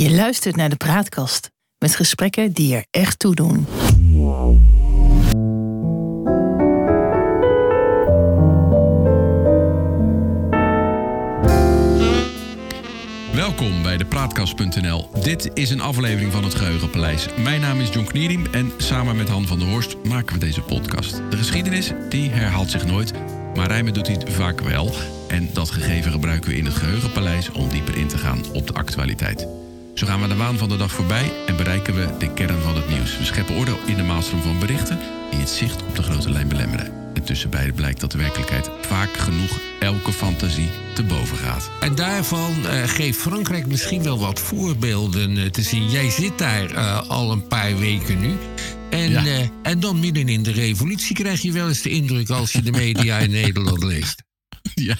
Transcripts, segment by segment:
Je luistert naar de Praatkast met gesprekken die er echt toe doen. Welkom bij de Praatkast.nl. Dit is een aflevering van het Geheugenpaleis. Mijn naam is John Knierim en samen met Han van der Horst maken we deze podcast. De geschiedenis die herhaalt zich nooit, maar rijmen doet hij vaak wel. En dat gegeven gebruiken we in het Geheugenpaleis om dieper in te gaan op de actualiteit. Zo gaan we de waan van de dag voorbij en bereiken we de kern van het nieuws. We scheppen orde in de maalstroom van berichten die het zicht op de grote lijn belemmeren. En tussen beiden blijkt dat de werkelijkheid vaak genoeg elke fantasie te boven gaat. En daarvan uh, geeft Frankrijk misschien wel wat voorbeelden uh, te zien. Jij zit daar uh, al een paar weken nu. En, ja. en dan midden in de revolutie krijg je wel eens de indruk als je de media in Nederland leest. Ja.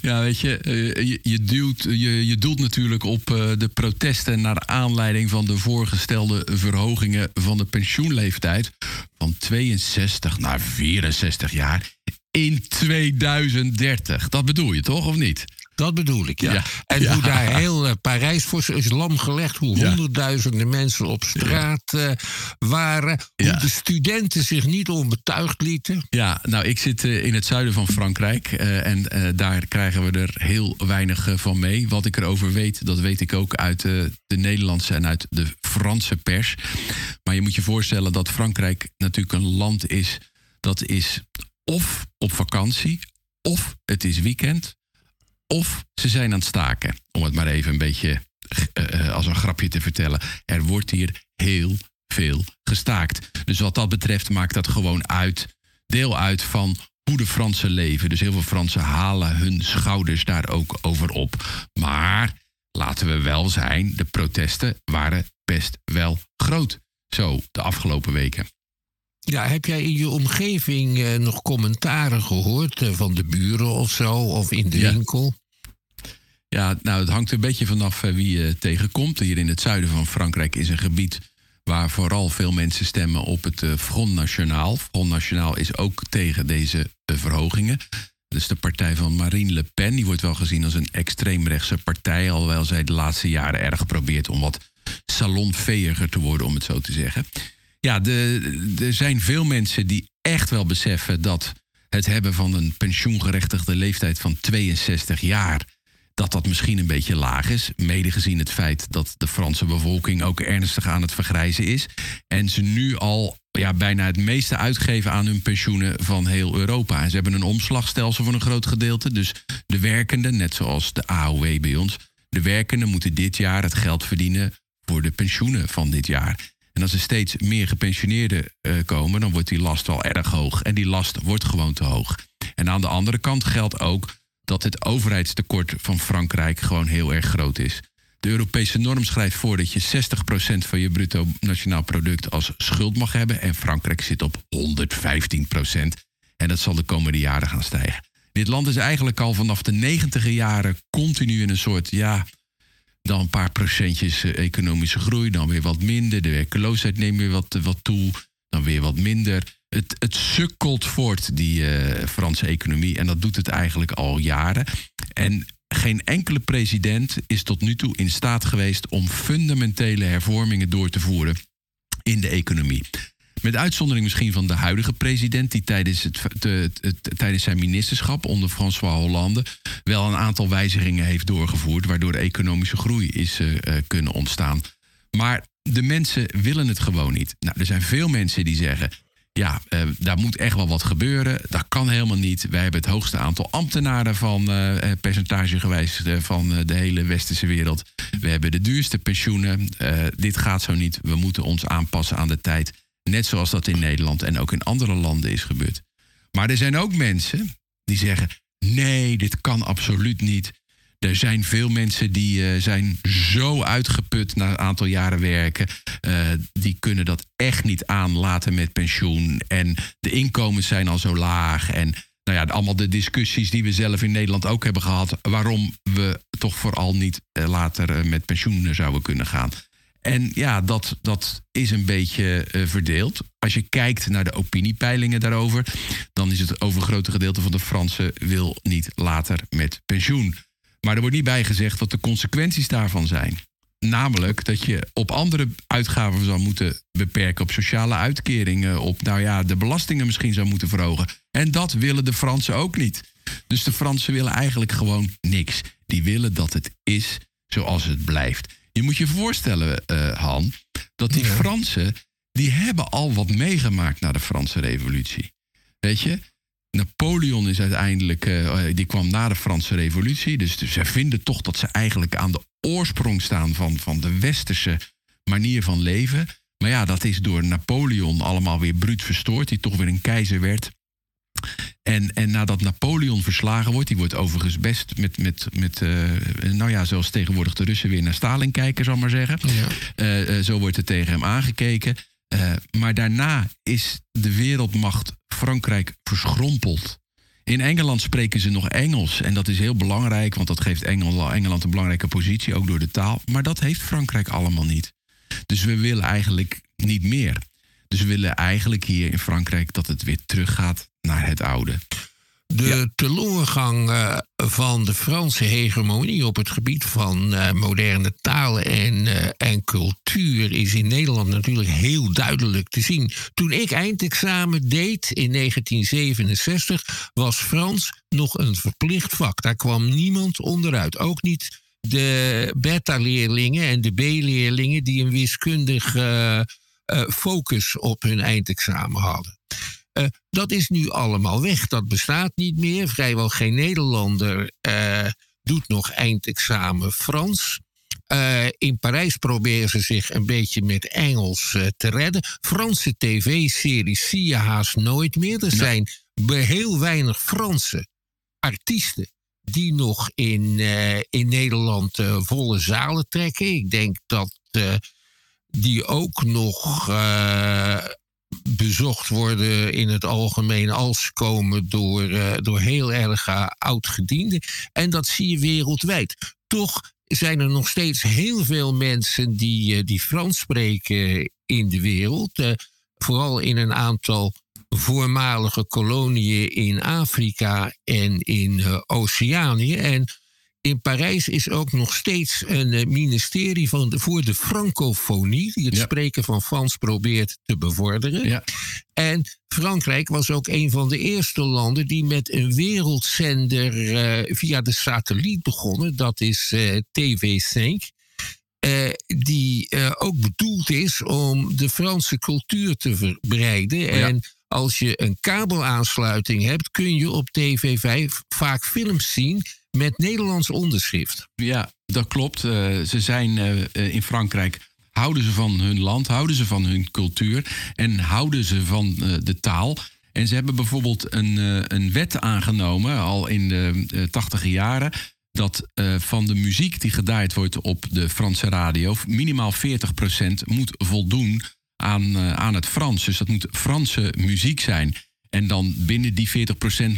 Ja, weet je, je, je, duwt, je, je doelt natuurlijk op de protesten naar aanleiding van de voorgestelde verhogingen van de pensioenleeftijd van 62 naar 64 jaar in 2030. Dat bedoel je toch, of niet? Dat bedoel ik, ja. ja. En ja. hoe daar heel uh, Parijs voor is lam gelegd. Hoe ja. honderdduizenden mensen op straat uh, waren. Hoe de studenten zich niet onbetuigd lieten. Ja, nou, ik zit uh, in het zuiden van Frankrijk. en daar krijgen we er heel weinig van mee. Wat ik erover weet, dat weet ik ook uit de Nederlandse en uit de Franse pers. Maar je moet je voorstellen dat Frankrijk natuurlijk een land is... dat is of op vakantie, of het is weekend, of ze zijn aan het staken. Om het maar even een beetje uh, als een grapje te vertellen. Er wordt hier heel veel gestaakt. Dus wat dat betreft maakt dat gewoon uit, deel uit van hoe de Fransen leven. Dus heel veel Fransen halen hun schouders daar ook over op. Maar laten we wel zijn, de protesten waren best wel groot. Zo de afgelopen weken. Ja, heb jij in je omgeving uh, nog commentaren gehoord uh, van de buren of zo, of in de ja. winkel? Ja, nou, het hangt een beetje vanaf uh, wie je tegenkomt. Hier in het zuiden van Frankrijk is een gebied waar vooral veel mensen stemmen op het Front National. Front National is ook tegen deze verhogingen. Dus de partij van Marine Le Pen, die wordt wel gezien als een extreemrechtse partij, alhoewel zij de laatste jaren erg probeert om wat salonveeriger te worden, om het zo te zeggen. Ja, er zijn veel mensen die echt wel beseffen dat het hebben van een pensioengerechtigde leeftijd van 62 jaar, dat dat misschien een beetje laag is. Mede gezien het feit dat de Franse bevolking ook ernstig aan het vergrijzen is. En ze nu al ja, bijna het meeste uitgeven aan hun pensioenen van heel Europa. En ze hebben een omslagstelsel voor een groot gedeelte. Dus de werkenden, net zoals de AOW bij ons, de werkenden moeten dit jaar het geld verdienen voor de pensioenen van dit jaar. En als er steeds meer gepensioneerden uh, komen, dan wordt die last wel erg hoog. En die last wordt gewoon te hoog. En aan de andere kant geldt ook dat het overheidstekort van Frankrijk gewoon heel erg groot is. De Europese norm schrijft voor dat je 60% van je bruto nationaal product als schuld mag hebben. En Frankrijk zit op 115%. En dat zal de komende jaren gaan stijgen. Dit land is eigenlijk al vanaf de negentiger jaren continu in een soort, ja, dan een paar procentjes economische groei, dan weer wat minder. De werkeloosheid neemt weer wat, wat toe, dan weer wat minder. Het, het sukkelt voort, die uh, Franse economie. En dat doet het eigenlijk al jaren. En geen enkele president is tot nu toe in staat geweest om fundamentele hervormingen door te voeren in de economie. Met uitzondering misschien van de huidige president, die tijdens, het, tijdens zijn ministerschap onder François Hollande wel een aantal wijzigingen heeft doorgevoerd, waardoor economische groei is uh, kunnen ontstaan. Maar de mensen willen het gewoon niet. Nou, er zijn veel mensen die zeggen. Ja, uh, daar moet echt wel wat gebeuren. Dat kan helemaal niet. Wij hebben het hoogste aantal ambtenaren van uh, percentagegewijs van de hele westerse wereld. We hebben de duurste pensioenen. dit gaat zo niet. We moeten ons aanpassen aan de tijd. Net zoals dat in Nederland en ook in andere landen is gebeurd. Maar er zijn ook mensen die zeggen: nee, dit kan absoluut niet. Er zijn veel mensen die uh, zijn zo uitgeput na een aantal jaren werken. Uh, die kunnen dat echt niet aanlaten met pensioen. En de inkomens zijn al zo laag. En nou ja, allemaal de discussies die we zelf in Nederland ook hebben gehad. Waarom we toch vooral niet uh, later met pensioen zouden kunnen gaan. En ja, dat, dat is een beetje uh, verdeeld. Als je kijkt naar de opiniepeilingen daarover, dan is het overgrote gedeelte van de Fransen wil niet later met pensioen. Maar er wordt niet bij gezegd wat de consequenties daarvan zijn. Namelijk dat je op andere uitgaven zou moeten beperken, op sociale uitkeringen, op nou ja, de belastingen misschien zou moeten verhogen. En dat willen de Fransen ook niet. Dus de Fransen willen eigenlijk gewoon niks. Die willen dat het is zoals het blijft. Je moet je voorstellen, uh, Han, dat die Fransen, die hebben al wat meegemaakt na de Franse Revolutie. Weet je, Napoleon is uiteindelijk, uh, die kwam na de Franse Revolutie. Dus, dus ze vinden toch dat ze eigenlijk aan de oorsprong staan van, van de westerse manier van leven. Maar ja, dat is door Napoleon allemaal weer bruut verstoord, die toch weer een keizer werd. En, en nadat Napoleon verslagen wordt, die wordt overigens best met, met, met uh, nou ja, zoals tegenwoordig de Russen weer naar Stalin kijken, zal maar zeggen. Ja. Uh, zo wordt er tegen hem aangekeken. Maar daarna is de wereldmacht Frankrijk verschrompeld. In Engeland spreken ze nog Engels. En dat is heel belangrijk, want dat geeft Engeland een belangrijke positie, ook door de taal. Maar dat heeft Frankrijk allemaal niet. Dus we willen eigenlijk niet meer. Dus we willen eigenlijk hier in Frankrijk dat het weer teruggaat naar het oude. De ja. teleurgang uh, van de Franse hegemonie op het gebied van uh, moderne talen en, uh, en cultuur is in Nederland natuurlijk heel duidelijk te zien. Toen ik eindexamen deed in 1967 was Frans nog een verplicht vak. Daar kwam niemand onderuit. Ook niet de beta-leerlingen en de B-leerlingen die een wiskundige focus op hun eindexamen hadden. Uh, dat is nu allemaal weg. Dat bestaat niet meer. Vrijwel geen Nederlander uh, doet nog eindexamen Frans. Uh, in Parijs proberen ze zich een beetje met Engels te redden. Franse tv-series zie je haast nooit meer. Er zijn heel weinig Franse artiesten die nog in, in Nederland volle zalen trekken. Ik denk dat die ook nog bezocht worden in het algemeen als komen door, uh, door heel erg uh, oud-gedienden. En dat zie je wereldwijd. Toch zijn er nog steeds heel veel mensen die, die Frans spreken in de wereld. vooral in een aantal voormalige koloniën in Afrika en in Oceanië. En in Parijs is ook nog steeds een eh, ministerie van de, voor de francofonie, die het spreken van Frans probeert te bevorderen. Ja. En Frankrijk was ook een van de eerste landen die met een wereldzender uh, via de satelliet begonnen. Dat is uh, eh, TV5. Uh, die ook bedoeld is om de Franse cultuur te verbreiden. Ja. En als je een kabelaansluiting hebt, kun je op TV5 vaak films zien met Nederlands onderschrift. Ja, dat klopt. Uh, ze zijn uh, in Frankrijk. Houden ze van hun land, houden ze van hun cultuur en houden ze van de taal. En ze hebben bijvoorbeeld een, een wet aangenomen, al in de tachtige jaren, dat van de muziek die gedaaid wordt op de Franse radio, minimaal 40% moet voldoen aan, aan het Frans. Dus dat moet Franse muziek zijn. En dan binnen die 40%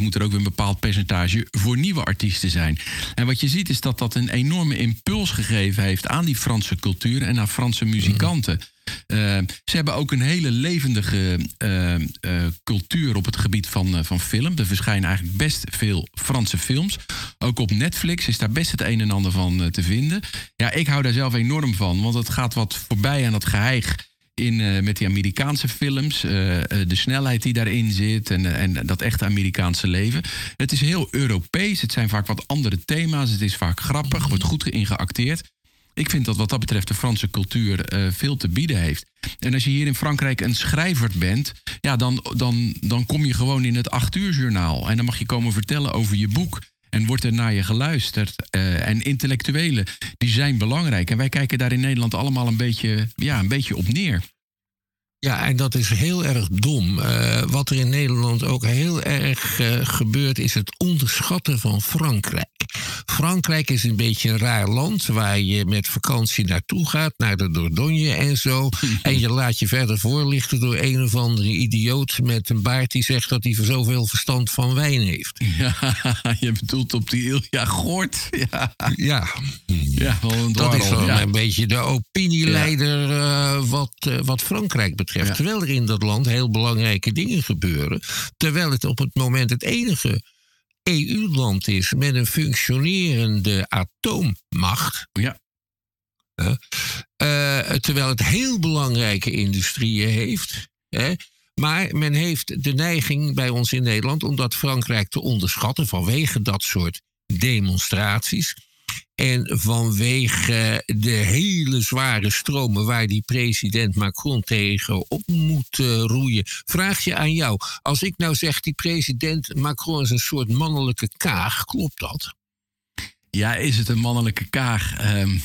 moet er ook weer een bepaald percentage voor nieuwe artiesten zijn. En wat je ziet is dat dat een enorme impuls gegeven heeft aan die Franse cultuur en aan Franse muzikanten. Uh, ze hebben ook een hele levendige uh, uh, cultuur op het gebied van, van film. Er verschijnen eigenlijk best veel Franse films. Ook op Netflix is daar best het een en ander van te vinden. Ja, ik hou daar zelf enorm van, want het gaat wat voorbij aan dat geheig in, uh, met die Amerikaanse films. Uh, de snelheid die daarin zit en, en dat echte Amerikaanse leven. Het is heel Europees. Het zijn vaak wat andere thema's. Het is vaak grappig, wordt goed ingeacteerd. Ik vind dat wat dat betreft de Franse cultuur veel te bieden heeft. En als je hier in Frankrijk een schrijver bent, ja, dan, dan, dan kom je gewoon in het acht uur journaal. En dan mag je komen vertellen over je boek. En wordt er naar je geluisterd. Uh, en intellectuelen, die zijn belangrijk. En wij kijken daar in Nederland allemaal een beetje, ja, een beetje op neer. Ja, en dat is heel erg dom. Uh, wat er in Nederland ook heel erg uh, gebeurt, is het onderschatten van Frankrijk. Frankrijk is een beetje een raar land waar je met vakantie naartoe gaat, naar de Dordogne en zo. en je laat je verder voorlichten door een of andere idioot met een baard die zegt dat hij zoveel verstand van wijn heeft. Ja, je bedoelt op die Ilja Gort. Ja, ja. ja dat is wel ja. een beetje de opinieleider uh, wat, wat Frankrijk betreft. Ja. Terwijl er in dat land heel belangrijke dingen gebeuren. Terwijl het op het moment het enige EU-land is met een functionerende atoommacht. Ja. Uh, terwijl het heel belangrijke industrieën heeft. Hè, maar men heeft de neiging bij ons in Nederland om dat Frankrijk te onderschatten vanwege dat soort demonstraties. En vanwege de hele zware stromen waar die president Macron tegen op moet uh, roeien. Vraag je aan jou, als ik nou zeg die president Macron is een soort mannelijke kaag, klopt dat? Ja, is het een mannelijke kaag? Um,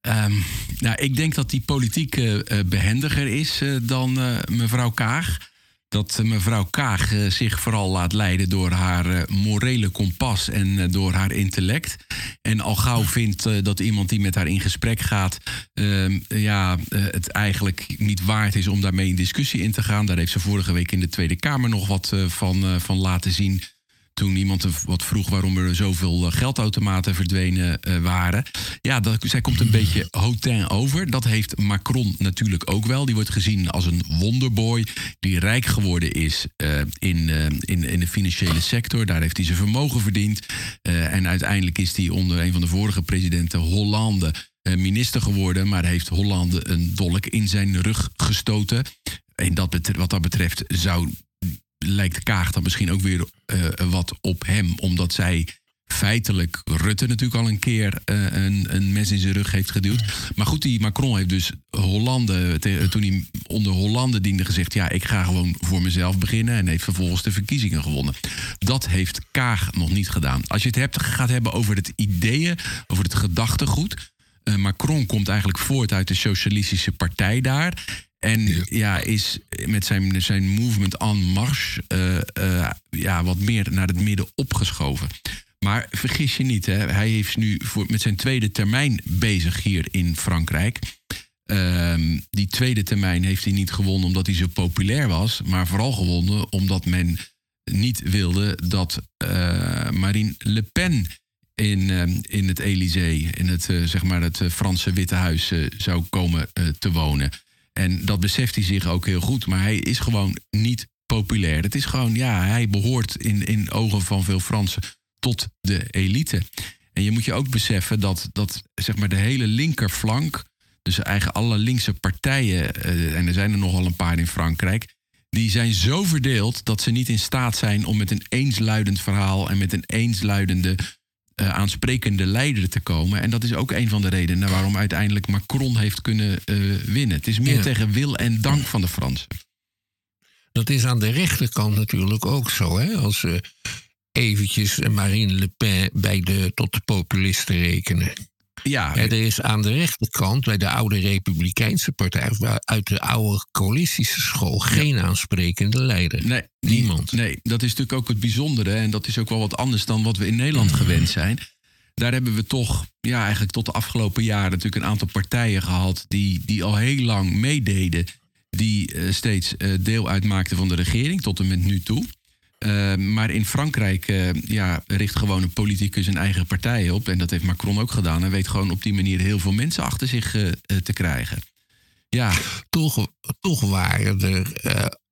um, nou, ik denk dat die politiek uh, behendiger is uh, dan mevrouw Kaag dat mevrouw Kaag eh, zich vooral laat leiden door haar eh, morele kompas en eh, door haar intellect. En al gauw vindt dat iemand die met haar in gesprek gaat, ehm, ja, het eigenlijk niet waard is om daarmee in discussie in te gaan. Daar heeft ze vorige week in de Tweede Kamer nog wat van, van laten zien toen iemand wat vroeg waarom er zoveel eh, geldautomaten verdwenen uh, waren. Ja, dat, zij komt een beetje hotin over. Dat heeft Macron natuurlijk ook wel. Die wordt gezien als een wonderboy die rijk geworden is uh, in, uh, in, in de financiële sector. Daar heeft hij zijn vermogen verdiend. en uiteindelijk is hij onder een van de vorige presidenten, Hollande, minister geworden. Maar heeft Hollande een dolk in zijn rug gestoten. En dat wat dat betreft zou lijkt Kaag dan misschien ook weer uh, wat op hem, omdat zij feitelijk Rutte natuurlijk al een keer uh, een, een mes in zijn rug heeft geduwd. Maar goed, die Macron heeft dus Hollande, toen hij onder Hollande diende, gezegd: ja, ik ga gewoon voor mezelf beginnen. En heeft vervolgens de verkiezingen gewonnen. Dat heeft Kaag nog niet gedaan. Als je het hebt, gaat hebben over het ideeën, over het gedachtegoed. Uh, Macron komt eigenlijk voort uit de Socialistische Partij daar. En ja. is met zijn, zijn movement en marche uh, uh, ja, wat meer naar het midden opgeschoven. Maar vergis je niet, hè, hij heeft nu voor, met zijn tweede termijn bezig hier in Frankrijk. Uh, die tweede termijn heeft hij niet gewonnen omdat hij zo populair was, maar vooral gewonnen omdat men niet wilde dat uh, Marine Le Pen in, in het Élysée, in het, zeg maar het Franse Witte Huis, zou komen te wonen. En dat beseft hij zich ook heel goed. Maar hij is gewoon niet populair. Het is gewoon, ja, hij behoort in, in ogen van veel Fransen tot de elite. En je moet je ook beseffen dat, dat zeg maar de hele linkerflank, dus eigenlijk alle linkse partijen, eh, en er zijn er nogal een paar in Frankrijk, die zijn zo verdeeld dat ze niet in staat zijn om met een eensluidend verhaal en met een eensluidende uh, aansprekende leider te komen. En dat is ook een van de redenen waarom uiteindelijk Macron heeft kunnen uh, winnen. Het is meer tegen wil en dank van de Fransen. Dat is aan de rechterkant natuurlijk ook zo. Hè? Als we eventjes Marine Le Pen bij de, tot de populisten rekenen. Ja. Er is aan de rechterkant bij de oude Republikeinse partij, uit de oude coalistische school, geen aansprekende leider. Nee, niemand. Nee, dat is natuurlijk ook het bijzondere. En dat is ook wel wat anders dan wat we in Nederland gewend zijn. Daar hebben we toch, ja, eigenlijk tot de afgelopen jaren natuurlijk een aantal partijen gehad die, die al heel lang meededen. Die uh, steeds uh, deel uitmaakten van de regering, tot en met nu toe. Uh, maar in Frankrijk uh, ja, richt gewoon een politicus een eigen partij op. En dat heeft Macron ook gedaan. En weet gewoon op die manier heel veel mensen achter zich uh, te krijgen. Ja. Toch, toch waren er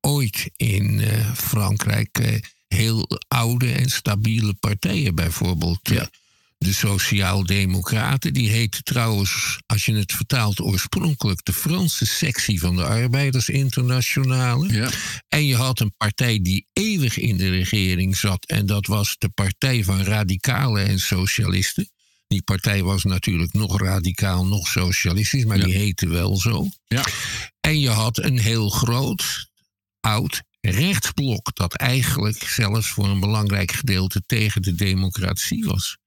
ooit in Frankrijk heel oude en stabiele partijen. Bijvoorbeeld ja de Sociaaldemocraten. Die heette trouwens, als je het vertaalt, oorspronkelijk de Franse sectie van de Arbeidersinternationale. Ja. En je had een partij die eeuwig in de regering zat. En dat was de Partij van Radicalen en Socialisten. Die partij was natuurlijk nog radicaal, nog socialistisch, maar die heette wel zo. Ja. En je had een heel groot, oud rechtsblok, dat eigenlijk zelfs voor een belangrijk gedeelte tegen de democratie was.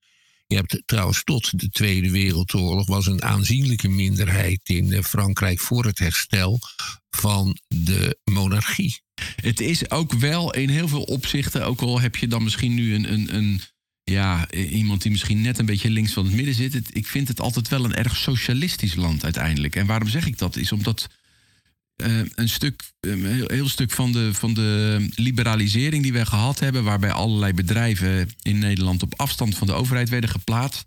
Je hebt trouwens tot de Tweede Wereldoorlog was een aanzienlijke minderheid in eh, Frankrijk voor het herstel van de monarchie. Het is ook wel in heel veel opzichten, ook al heb je dan misschien nu een, een, een ja, iemand die misschien net een beetje links van het midden zit. ik vind het altijd wel een erg socialistisch land uiteindelijk. En waarom zeg ik dat? Is omdat uh, een stuk, een heel, heel, stuk van de, van de liberalisering die we gehad hebben, waarbij allerlei bedrijven in Nederland op afstand van de overheid werden geplaatst.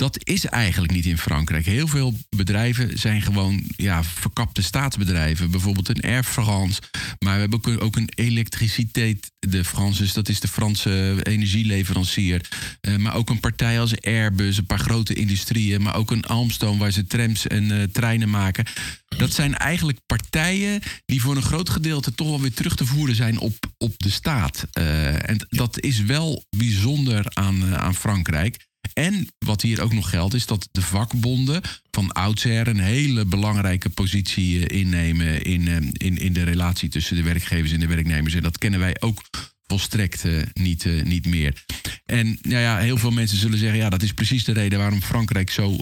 Dat is eigenlijk niet in Frankrijk. Heel veel bedrijven zijn gewoon ja, verkapte staatsbedrijven. Bijvoorbeeld een Air France. Maar we hebben ook een elektriciteit de Franse, dat is de Franse energieleverancier. Uh, maar ook een partij als Airbus, een paar grote industrieën. Maar ook een Almstone waar ze trams en uh, treinen maken. Dat zijn eigenlijk partijen die voor een groot gedeelte toch wel weer terug te voeren zijn op, op de staat. Uh, en dat is wel bijzonder aan, aan Frankrijk. En wat hier ook nog geldt, is dat de vakbonden van oudsher een hele belangrijke positie eh, innemen in, eh, in, in de relatie tussen de werkgevers en de werknemers. En dat kennen wij ook volstrekt uh, niet, niet meer. En nou ja, heel veel mensen zullen zeggen: ja, dat is precies de reden waarom Frankrijk zo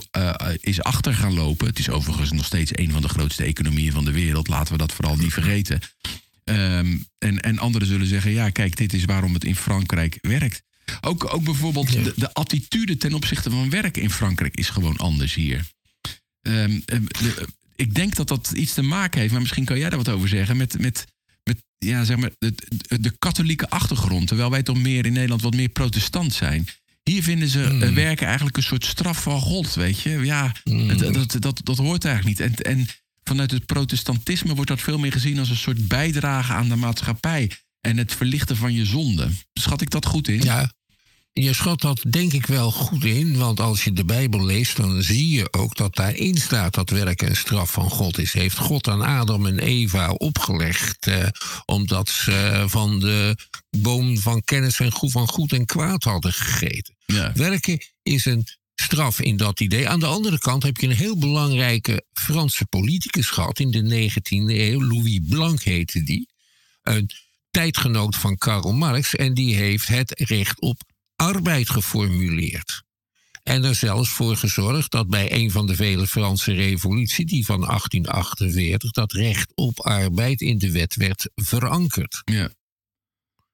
is achter gaan lopen. Het is overigens nog steeds een van de grootste economieën van de wereld. Laten we dat vooral niet vergeten. Um, en, en anderen zullen zeggen: ja, kijk, dit is waarom het in Frankrijk werkt. Ook, ook bijvoorbeeld de, de, attitude ten opzichte van werk in Frankrijk is gewoon anders hier. Um, de, ik denk dat dat iets te maken heeft, maar misschien kan jij daar wat over zeggen, met, met, met ja, zeg maar, de, de katholieke achtergrond. Terwijl wij toch meer in Nederland wat meer protestant zijn. Hier vinden ze mm. werken eigenlijk een soort straf van God, weet je. Ja, mm. dat, dat, dat, dat hoort eigenlijk niet. En, en vanuit het protestantisme wordt dat veel meer gezien als een soort bijdrage aan de maatschappij. En het verlichten van je zonde. Schat ik dat goed in? Ja, je schat dat denk ik wel goed in, want als je de Bijbel leest, dan zie je ook dat daarin staat dat werk een straf van God is. Heeft God aan Adam en Eva opgelegd, eh, omdat ze van de boom van kennis en goed, van goed en kwaad hadden gegeten. Ja. Werken is een straf in dat idee. Aan de andere kant heb je een heel belangrijke Franse politicus gehad in de 19e eeuw, Louis Blanc heette die. Een tijdgenoot van Karl Marx en die heeft het recht op arbeid geformuleerd. En er zelfs voor gezorgd dat bij een van de vele Franse revoluties, die van 1848, dat recht op arbeid in de wet werd verankerd. Ja.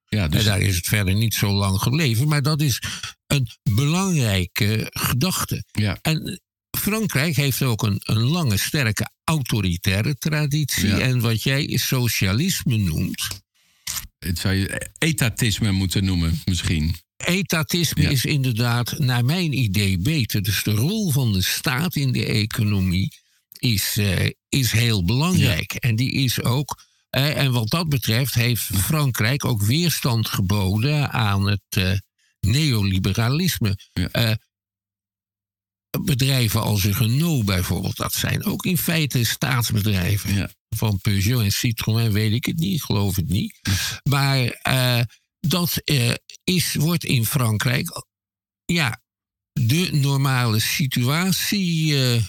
Ja, dus... En daar is het verder niet zo lang gebleven, maar dat is een belangrijke gedachte. Ja. En Frankrijk heeft ook een, een lange, sterke autoritaire traditie. Ja. En wat jij socialisme noemt. Het zou je etatisme moeten noemen, misschien. Etatisme is inderdaad, naar mijn idee, beter. Dus de rol van de staat in de economie is, uh, is heel belangrijk. En die is ook. Uh, en wat dat betreft heeft Frankrijk ook weerstand geboden aan het uh, neoliberalisme. Ja. bedrijven als Renault bijvoorbeeld, dat zijn ook in feite staatsbedrijven. Ja. Van Peugeot en Citroën weet ik het niet, ik geloof het niet. Maar dat uh, is, wordt in Frankrijk ja, de normale situatie uh,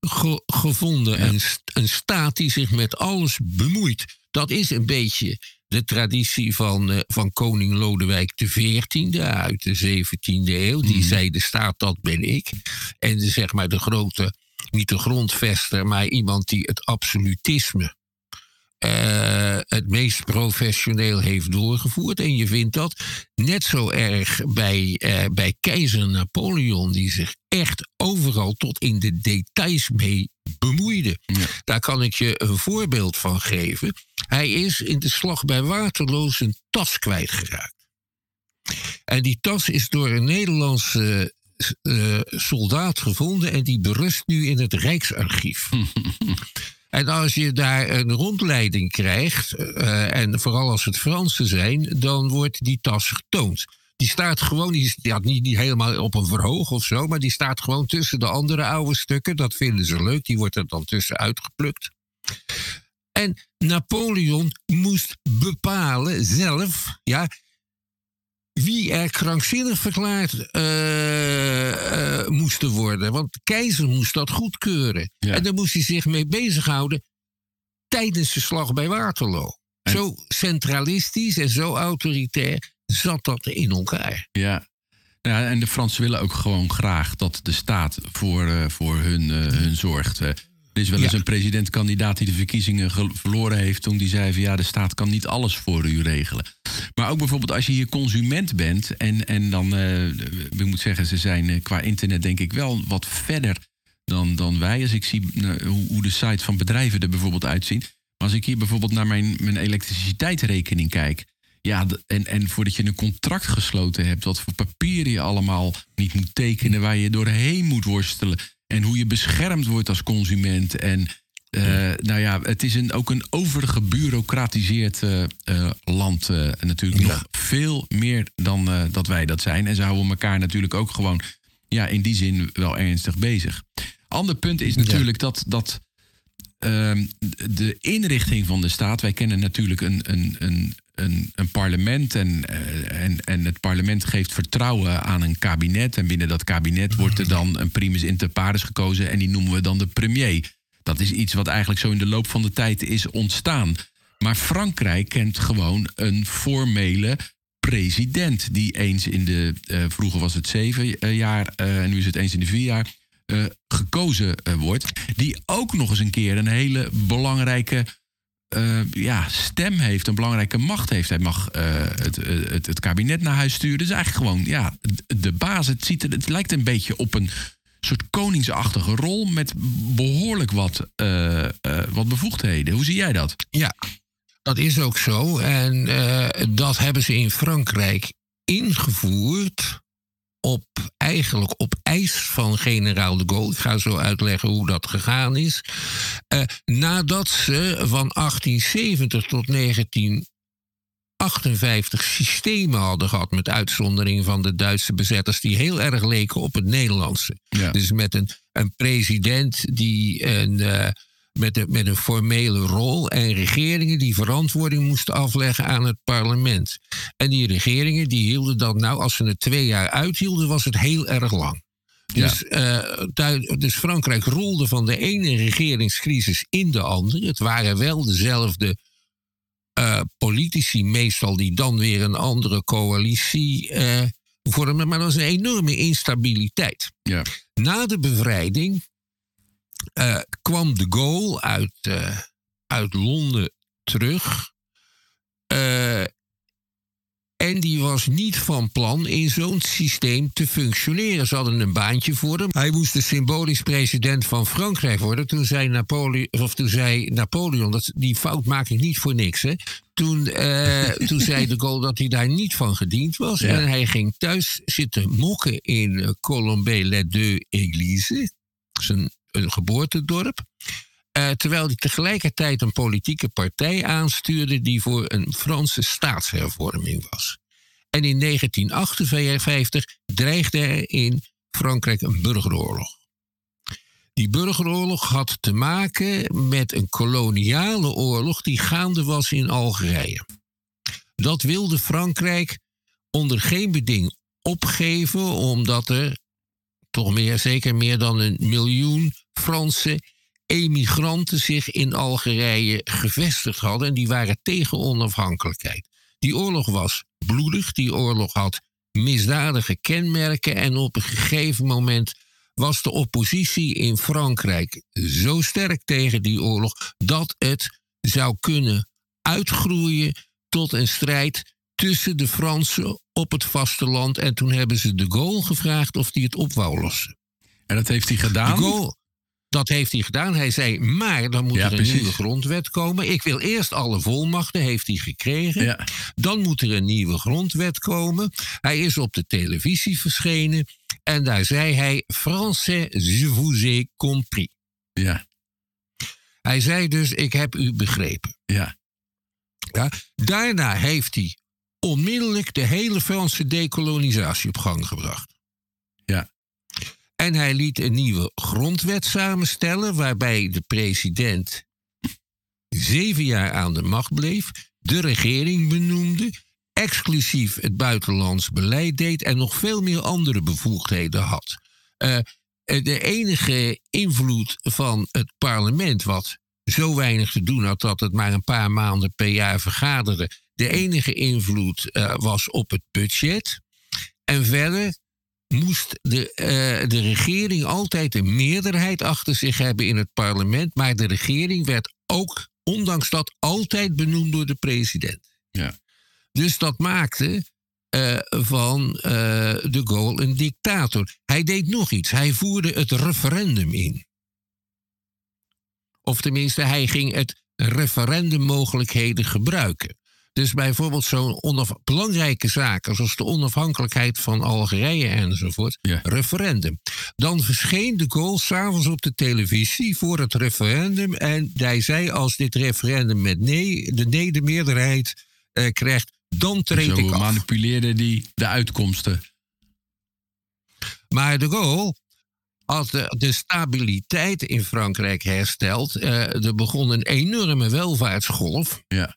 ge gevonden. Ja. Een, een, staat die zich met alles bemoeit. Dat is een beetje de traditie van, uh, van koning Lodewijk XIV uit de 17e eeuw. Die mm. zei, de staat, dat ben ik. En zeg maar de grote, niet de grondvester, maar iemand die het absolutisme uh, het meest professioneel heeft doorgevoerd. En je vindt dat net zo erg bij, uh, bij keizer Napoleon, die zich echt overal tot in de details mee bemoeide. Ja. Daar kan ik je een voorbeeld van geven. Hij is in de slag bij Waterloo zijn tas kwijtgeraakt. En die tas is door een Nederlandse uh, soldaat gevonden en die berust nu in het Rijksarchief. En als je daar een rondleiding krijgt, uh, en vooral als het Fransen zijn, dan wordt die tas getoond. Die staat gewoon, die staat niet, niet helemaal op een verhoog of zo, maar die staat gewoon tussen de andere oude stukken. Dat vinden ze leuk, die wordt er dan tussen uitgeplukt. En Napoleon moest bepalen zelf, ja, wie er krankzinnig verklaard uh, uh, moesten worden. Want de keizer moest dat goedkeuren. Ja. En daar moest hij zich mee bezighouden tijdens de slag bij Waterloo. En... Zo centralistisch en zo autoritair zat dat in elkaar. Ja. ja, en de Fransen willen ook gewoon graag dat de staat voor, uh, voor hun, hun zorgt. Er is wel eens ja. een presidentkandidaat die de verkiezingen verloren heeft. toen die zei: van ja, de staat kan niet alles voor u regelen. Maar ook bijvoorbeeld als je hier consument bent. en, en dan, uh, ik moet zeggen, ze zijn uh, qua internet denk ik wel wat verder dan, dan wij. Als ik zie uh, hoe, hoe, de sites van bedrijven er bijvoorbeeld uitzien. Maar als ik hier bijvoorbeeld naar mijn, mijn elektriciteitsrekening kijk. Ja, en, en voordat je een contract gesloten hebt, wat voor papieren je allemaal niet moet tekenen, waar je doorheen moet worstelen. En hoe je beschermd wordt als consument. En uh, nou ja, het is een, ook een overgebureaucratiseerd uh, uh, land natuurlijk. Nog veel meer dan dat wij dat zijn. En ze houden elkaar natuurlijk ook gewoon ja, in die zin wel ernstig bezig. Ander punt is natuurlijk dat, dat ehm, de inrichting van de staat. Wij kennen natuurlijk een, een, een, een, een parlement. En, en, en het parlement geeft vertrouwen aan een kabinet. En binnen dat kabinet wordt er dan een primus inter pares gekozen. En die noemen we dan de premier. Dat is iets wat eigenlijk zo in de loop van de tijd is ontstaan. Maar Frankrijk kent gewoon een formele president. Die eens in de, uh, vroeger was het zeven uh, jaar, uh, nu is het eens in de vier jaar, gekozen wordt. Die ook nog eens een keer een hele belangrijke ja, stem heeft, een belangrijke macht heeft. Hij mag het, het, het, kabinet naar huis sturen. Dus eigenlijk gewoon ja, de baas. Het, ziet er, het lijkt een beetje op een soort koningsachtige rol met behoorlijk wat, wat bevoegdheden. Hoe zie jij dat? Ja, dat is ook zo. En dat hebben ze in Frankrijk ingevoerd op eigenlijk op eis van generaal de Gaulle. Ik ga zo uitleggen hoe dat gegaan is. nadat ze van 1870 tot 19 58 systemen hadden gehad, met uitzondering van de Duitse bezetters, die heel erg leken op het Nederlandse. Dus met een, een president die een, uh, met, een, met een formele rol en regeringen die verantwoording moesten afleggen aan het parlement. En die regeringen die hielden dat nou, als ze het twee jaar uithielden, was het heel erg lang. Dus, ja. uh, dus Frankrijk rolde van de ene regeringscrisis in de andere. Het waren wel dezelfde uh, politici meestal die dan weer een andere coalitie uh, vormen. Maar dat was een enorme instabiliteit. Ja. Na de bevrijding kwam de Gaulle uit, uit Londen terug. En die was niet van plan in zo'n systeem te functioneren. Ze hadden een baantje voor hem. Hij moest de symbolisch president van Frankrijk worden. Toen zei Napoleon, of toen zei Napoleon dat, die fout maak ik niet voor niks. Hè. Toen, uh, toen zei de Gaulle dat hij daar niet van gediend was. Ja. En hij ging thuis zitten mokken in Colombey-les-Deux-Églises. Zijn een geboortedorp. Uh, terwijl hij tegelijkertijd een politieke partij aanstuurde die voor een Franse staatshervorming was. En in 1958 dreigde er in Frankrijk een burgeroorlog. Die burgeroorlog had te maken met een koloniale oorlog die gaande was in Algerije. Dat wilde Frankrijk onder geen beding opgeven, omdat er toch meer, zeker meer dan een miljoen Fransen emigranten zich in Algerije gevestigd hadden en die waren tegen onafhankelijkheid. Die oorlog was bloedig, die oorlog had misdadige kenmerken en op een gegeven moment was de oppositie in Frankrijk zo sterk tegen die oorlog dat het zou kunnen uitgroeien tot een strijd tussen de Fransen op het vasteland. En toen hebben ze de Gaulle gevraagd of hij het op wou lossen. En dat heeft hij gedaan? De Gaulle, dat heeft hij gedaan. Hij zei, maar dan moet er een nieuwe grondwet komen. Ik wil eerst alle volmachten, heeft hij gekregen. Ja. Dan moet er een nieuwe grondwet komen. Hij is op de televisie verschenen. En daar zei hij, Français, je vous ai compris. Ja. Hij zei dus, ik heb u begrepen. Ja. ja. Daarna heeft hij onmiddellijk de hele Franse decolonisatie op gang gebracht. En hij liet een nieuwe grondwet samenstellen, waarbij de president zeven jaar aan de macht bleef, de regering benoemde, exclusief het buitenlands beleid deed en nog veel meer andere bevoegdheden had. Uh, de enige invloed van het parlement, wat zo weinig te doen had dat het maar een paar maanden per jaar vergaderde, de enige invloed uh, was op het budget. En verder moest de, uh, de regering altijd een meerderheid achter zich hebben in het parlement. Maar de regering werd ook, ondanks dat, altijd benoemd door de president. Ja. Dus dat maakte uh, van uh, de Gaulle een dictator. Hij deed nog iets. Hij voerde het referendum in. Of tenminste, hij ging het referendummogelijkheden gebruiken. Dus bijvoorbeeld zo'n belangrijke zaken, zoals de onafhankelijkheid van Algerije enzovoort, Ja. referendum. Dan verscheen de Gaulle s'avonds op de televisie voor het referendum en hij zei als dit referendum met nee, de nee de meerderheid eh, krijgt, dan treed Zo ik af. manipuleerde die de uitkomsten. Maar de Gaulle had de, de stabiliteit in Frankrijk hersteld. Eh, er begon een enorme welvaartsgolf. Ja.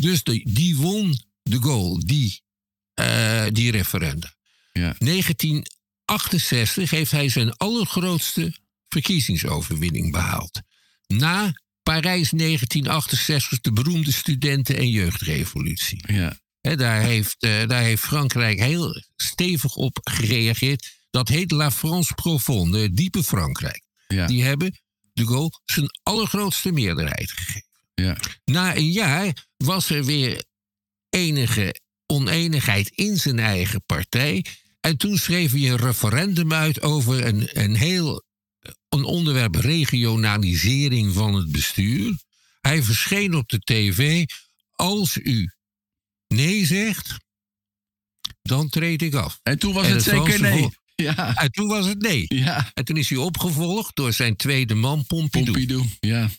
Dus de, die won de Gaulle, die, eh, die referenda. Ja. 1968 heeft hij zijn allergrootste verkiezingsoverwinning behaald. Na Parijs 1968, de beroemde studenten- en jeugdrevolutie. Ja. Daar, heeft, eh, daar heeft Frankrijk heel stevig op gereageerd. Dat heet La France Profonde, het diepe Frankrijk. Ja. Die hebben de Gaulle zijn allergrootste meerderheid gegeven. Ja. Na een jaar was er weer enige oneenigheid in zijn eigen partij. En toen schreef hij een referendum uit over een, een heel een onderwerp regionalisering van het bestuur. Hij verscheen op de tv. Als u nee zegt, dan treed ik af. En toen was En het zeker nee. Ja. En toen was het nee. Ja. En toen is hij opgevolgd door zijn tweede man, Pompidou. Pompidou. Ja.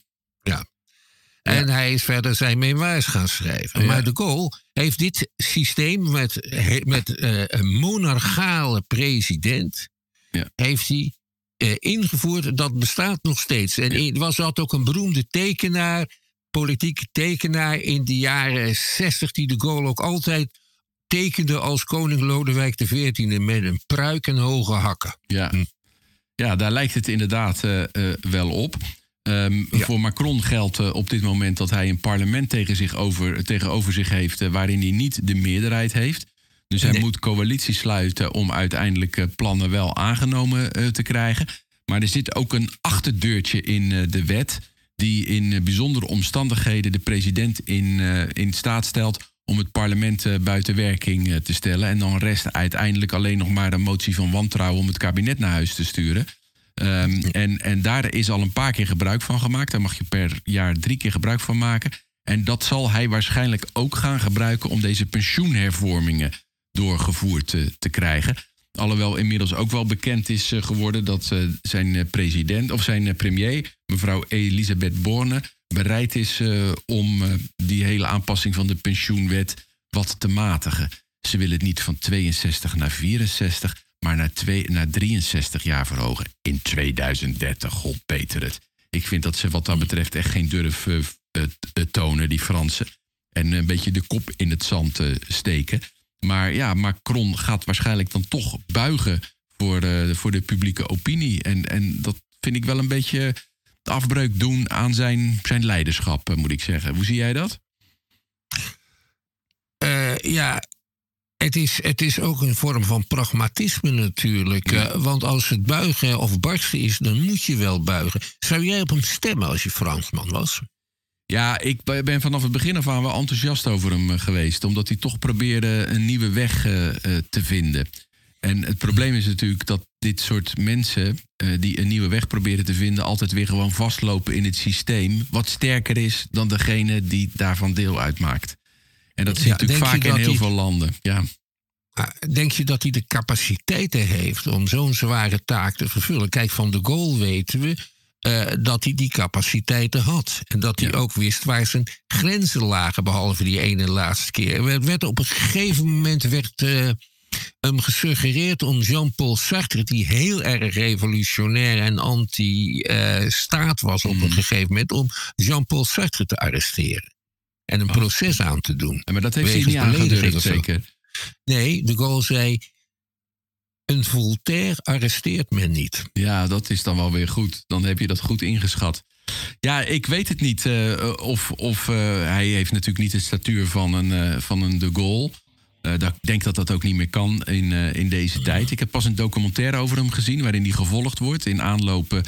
En hij is verder zijn memoires gaan schrijven. Ja. Maar de Gaulle heeft dit systeem met, met eh, een monarchale president... Ja. heeft hij eh, ingevoerd. Dat bestaat nog steeds. En er was had ook een beroemde tekenaar, politieke tekenaar... in de jaren 60 die de Gaulle ook altijd tekende als koning Lodewijk XIV... met een pruik en hoge hakken. Ja. Hm. ja, daar lijkt het inderdaad eh, wel op. Ehm, Ja. Voor Macron geldt eh, op dit moment dat hij een parlement tegen zich over, tegenover zich heeft... eh, waarin hij niet de meerderheid heeft. Dus hij moet coalitie sluiten om uiteindelijk eh, plannen wel aangenomen te krijgen. Maar er zit ook een achterdeurtje in de wet... die in bijzondere omstandigheden de president in, in staat stelt... om het parlement buiten werking te stellen. En dan rest uiteindelijk alleen nog maar een motie van wantrouwen... om het kabinet naar huis te sturen. Ehm, en, en daar is al een paar keer gebruik van gemaakt. Daar mag je per jaar drie keer gebruik van maken. En dat zal hij waarschijnlijk ook gaan gebruiken om deze pensioenhervormingen doorgevoerd te, te krijgen. Alhoewel inmiddels ook wel bekend is eh, geworden dat eh, zijn eh, president of zijn premier, mevrouw Elisabeth Borne, bereid is om die hele aanpassing van de pensioenwet wat te matigen. Ze willen het niet van 62 naar 64, maar naar, twee, naar 63 jaar verhogen in 2030. God beter het. Ik vind dat ze wat dat betreft echt geen durf eh, tonen, die Fransen. En een beetje de kop in het zand eh, steken. Maar ja, Macron gaat waarschijnlijk dan toch buigen voor, eh, voor de publieke opinie. En, en dat vind ik wel een beetje afbreuk doen aan zijn, zijn leiderschap, moet ik zeggen. Hoe zie jij dat? Ja, het is, het is ook een vorm van pragmatisme natuurlijk. Ja. eh, want als het buigen of barsten is, dan moet je wel buigen. Zou jij op hem stemmen als je Fransman was? Ja, ik be- ben vanaf het begin af aan wel enthousiast over hem eh, geweest. Omdat hij toch probeerde een nieuwe weg eh, te vinden. En het probleem is natuurlijk dat dit soort mensen die een nieuwe weg proberen te vinden, altijd weer gewoon vastlopen in het systeem. Wat sterker is dan degene die daarvan deel uitmaakt. En dat Ja, natuurlijk vaak in heel veel landen. Ja. Ah, Denk je dat hij de capaciteiten heeft om zo'n zware taak te vervullen? Kijk, van de Gaulle weten we eh, dat hij die capaciteiten had. En dat hij Ja. ook wist waar zijn grenzen lagen, behalve die ene laatste keer. Er werd op een gegeven moment werd, eh, hem gesuggereerd om Jean-Paul Sartre, die heel erg revolutionair en anti-staat was op een Mhm. gegeven moment, om Jean-Paul Sartre te arresteren. En een Oh. proces aan te doen. Maar dat heeft hij niet zeker. Nee, de Gaulle zei. Een Voltaire arresteert men niet. Ja, dat is dan wel weer goed. Dan heb je dat goed ingeschat. Ja, ik weet het niet. eh, of of eh, hij heeft natuurlijk niet de statuur van een, eh, van een de Gaulle. Ik denk dat dat ook niet meer kan in, in deze tijd. Ik heb pas een documentaire over hem gezien... waarin hij gevolgd wordt in aanlopen...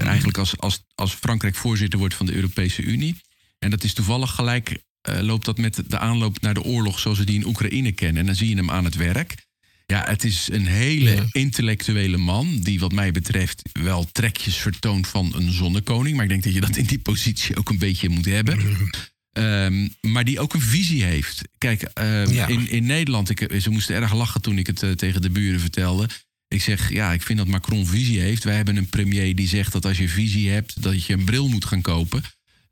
eigenlijk als, als, als Frankrijk voorzitter wordt van de Europese Unie. En dat is toevallig gelijk... eh, loopt dat met de aanloop naar de oorlog zoals we die in Oekraïne kennen. En dan zie je hem aan het werk. Ja, het is een hele Ja. intellectuele man... die wat mij betreft wel trekjes vertoont van een zonnekoning. Maar ik denk dat je dat in die positie ook een beetje moet hebben. Ehm, maar die ook een visie heeft. Kijk, ehm, Ja. in, in Nederland, ik, ze moesten erg lachen toen ik het eh, tegen de buren vertelde. Ik zeg, ja, ik vind dat Macron visie heeft. Wij hebben een premier die zegt dat als je visie hebt, dat je een bril moet gaan kopen.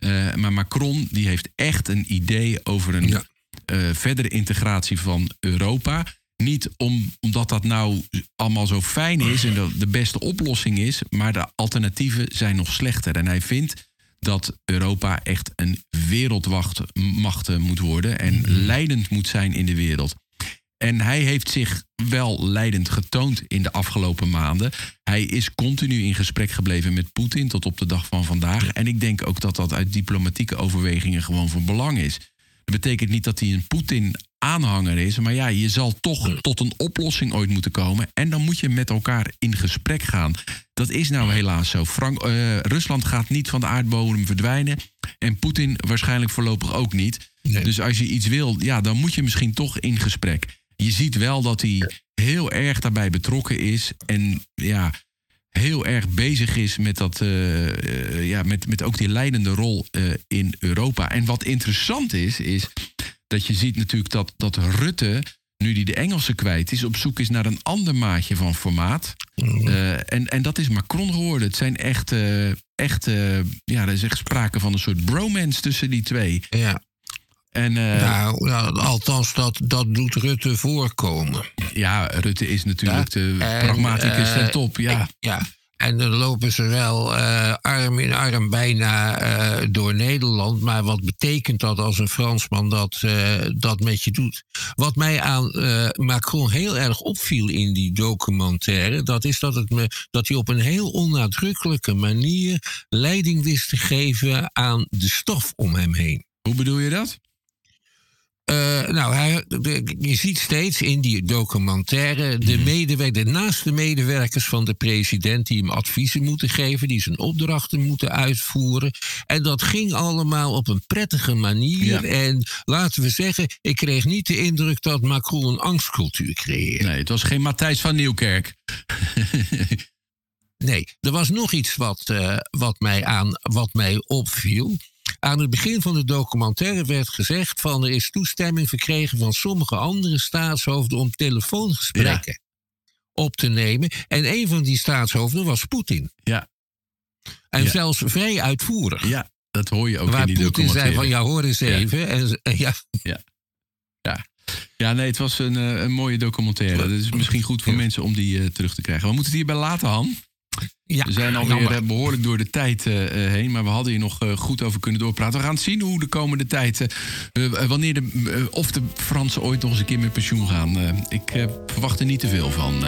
Eh, maar Macron, die heeft echt een idee over een Ja. eh, verdere integratie van Europa. Niet om, omdat dat nou allemaal zo fijn is en dat de beste oplossing is, maar de alternatieven zijn nog slechter. En hij vindt dat Europa echt een wereldmacht moet worden en leidend moet zijn in de wereld. En hij heeft zich wel leidend getoond in de afgelopen maanden. Hij is continu in gesprek gebleven met Poetin tot op de dag van vandaag. En ik denk ook dat dat uit diplomatieke overwegingen gewoon van belang is. Dat betekent niet dat hij een Poetin-aanhanger is. Maar ja, je zal toch tot een oplossing ooit moeten komen. En dan moet je met elkaar in gesprek gaan. Dat is nou helaas zo. Frank, eh, Rusland gaat niet van de aardbodem verdwijnen. En Poetin waarschijnlijk voorlopig ook niet. Nee. Dus als je iets wil, ja, dan moet je misschien toch in gesprek. Je ziet wel dat hij heel erg daarbij betrokken is. En ja, heel erg bezig is met, dat, eh, eh, ja, met, met ook die leidende rol eh, in Europa. En wat interessant is, is dat je ziet natuurlijk dat, dat Rutte, nu die de Engelsen kwijt is, op zoek is naar een ander maatje van formaat. Eh, en, en dat is Macron geworden. Het zijn echt, echt ja, er is echt sprake van een soort bromance tussen die twee. Ja. En eh, Nou, nou, althans, dat, dat doet Rutte voorkomen. ja, Rutte is natuurlijk de En, pragmaticus eh, ten top. Ja. Ja. En dan lopen ze wel eh, arm in arm bijna door Nederland. Maar wat betekent dat als een Fransman dat, dat met je doet? Wat mij aan Macron heel erg opviel in die documentaire... dat is dat, het me, dat hij op een heel onnadrukkelijke manier... leiding wist te geven aan de stof om hem heen. Hoe bedoel je dat? Eh, nou, hij, de- je ziet steeds in die documentaire de medewerkers, naast de medewerkers van de president die hem adviezen moeten geven, die zijn opdrachten moeten uitvoeren. En dat ging allemaal op een prettige manier. Ja. En laten we zeggen, ik kreeg niet de indruk dat Macron een angstcultuur creëerde. Nee, het was geen Matthijs van Nieuwkerk. Nee, er was nog iets wat, eh, wat, mij aan, wat mij opviel. Aan het begin van de documentaire werd gezegd van er is toestemming verkregen van sommige andere staatshoofden om telefoongesprekken op te nemen. En een van die staatshoofden was Poetin. Ja. En Ja. zelfs vrij uitvoerig. Ja, dat hoor je ook Waar in die Poetin zei documentaire. van ja, hoor eens Ja. even. En, ze- en ja, Ja, nee, het was een, eh, een mooie documentaire. Het is misschien goed voor Ja. mensen om die eh, terug te krijgen. We moeten het hierbij laten, Han. Ja, We zijn alweer jammer. eh, behoorlijk door de tijd eh, eh, heen. Maar we hadden hier nog goed over kunnen doorpraten. We gaan zien hoe de komende tijd... wanneer de, of de Fransen ooit nog eens een keer met pensioen gaan. Ik verwacht er niet te veel van.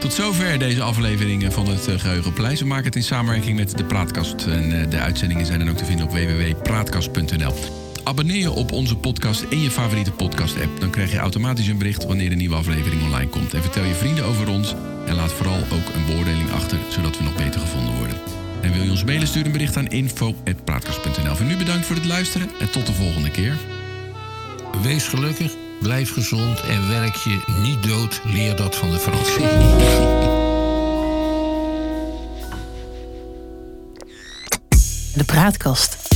Tot zover deze aflevering van het eh, Geheugenpleis. We maken het in samenwerking met de Praatkast. En de uitzendingen zijn dan ook te vinden op www.praatkast.nl. Abonneer je op onze podcast in je favoriete podcast-app. Dan krijg je automatisch een bericht wanneer een nieuwe aflevering online komt. En vertel je vrienden over ons. En laat vooral ook een beoordeling achter, zodat we nog beter gevonden worden. En wil je ons mailen, stuur een bericht aan info.praatkast.nl. Voor nu bedankt voor het luisteren en tot de volgende keer. Wees gelukkig, blijf gezond en werk je niet dood. Leer dat van de Fransen. De praatkast.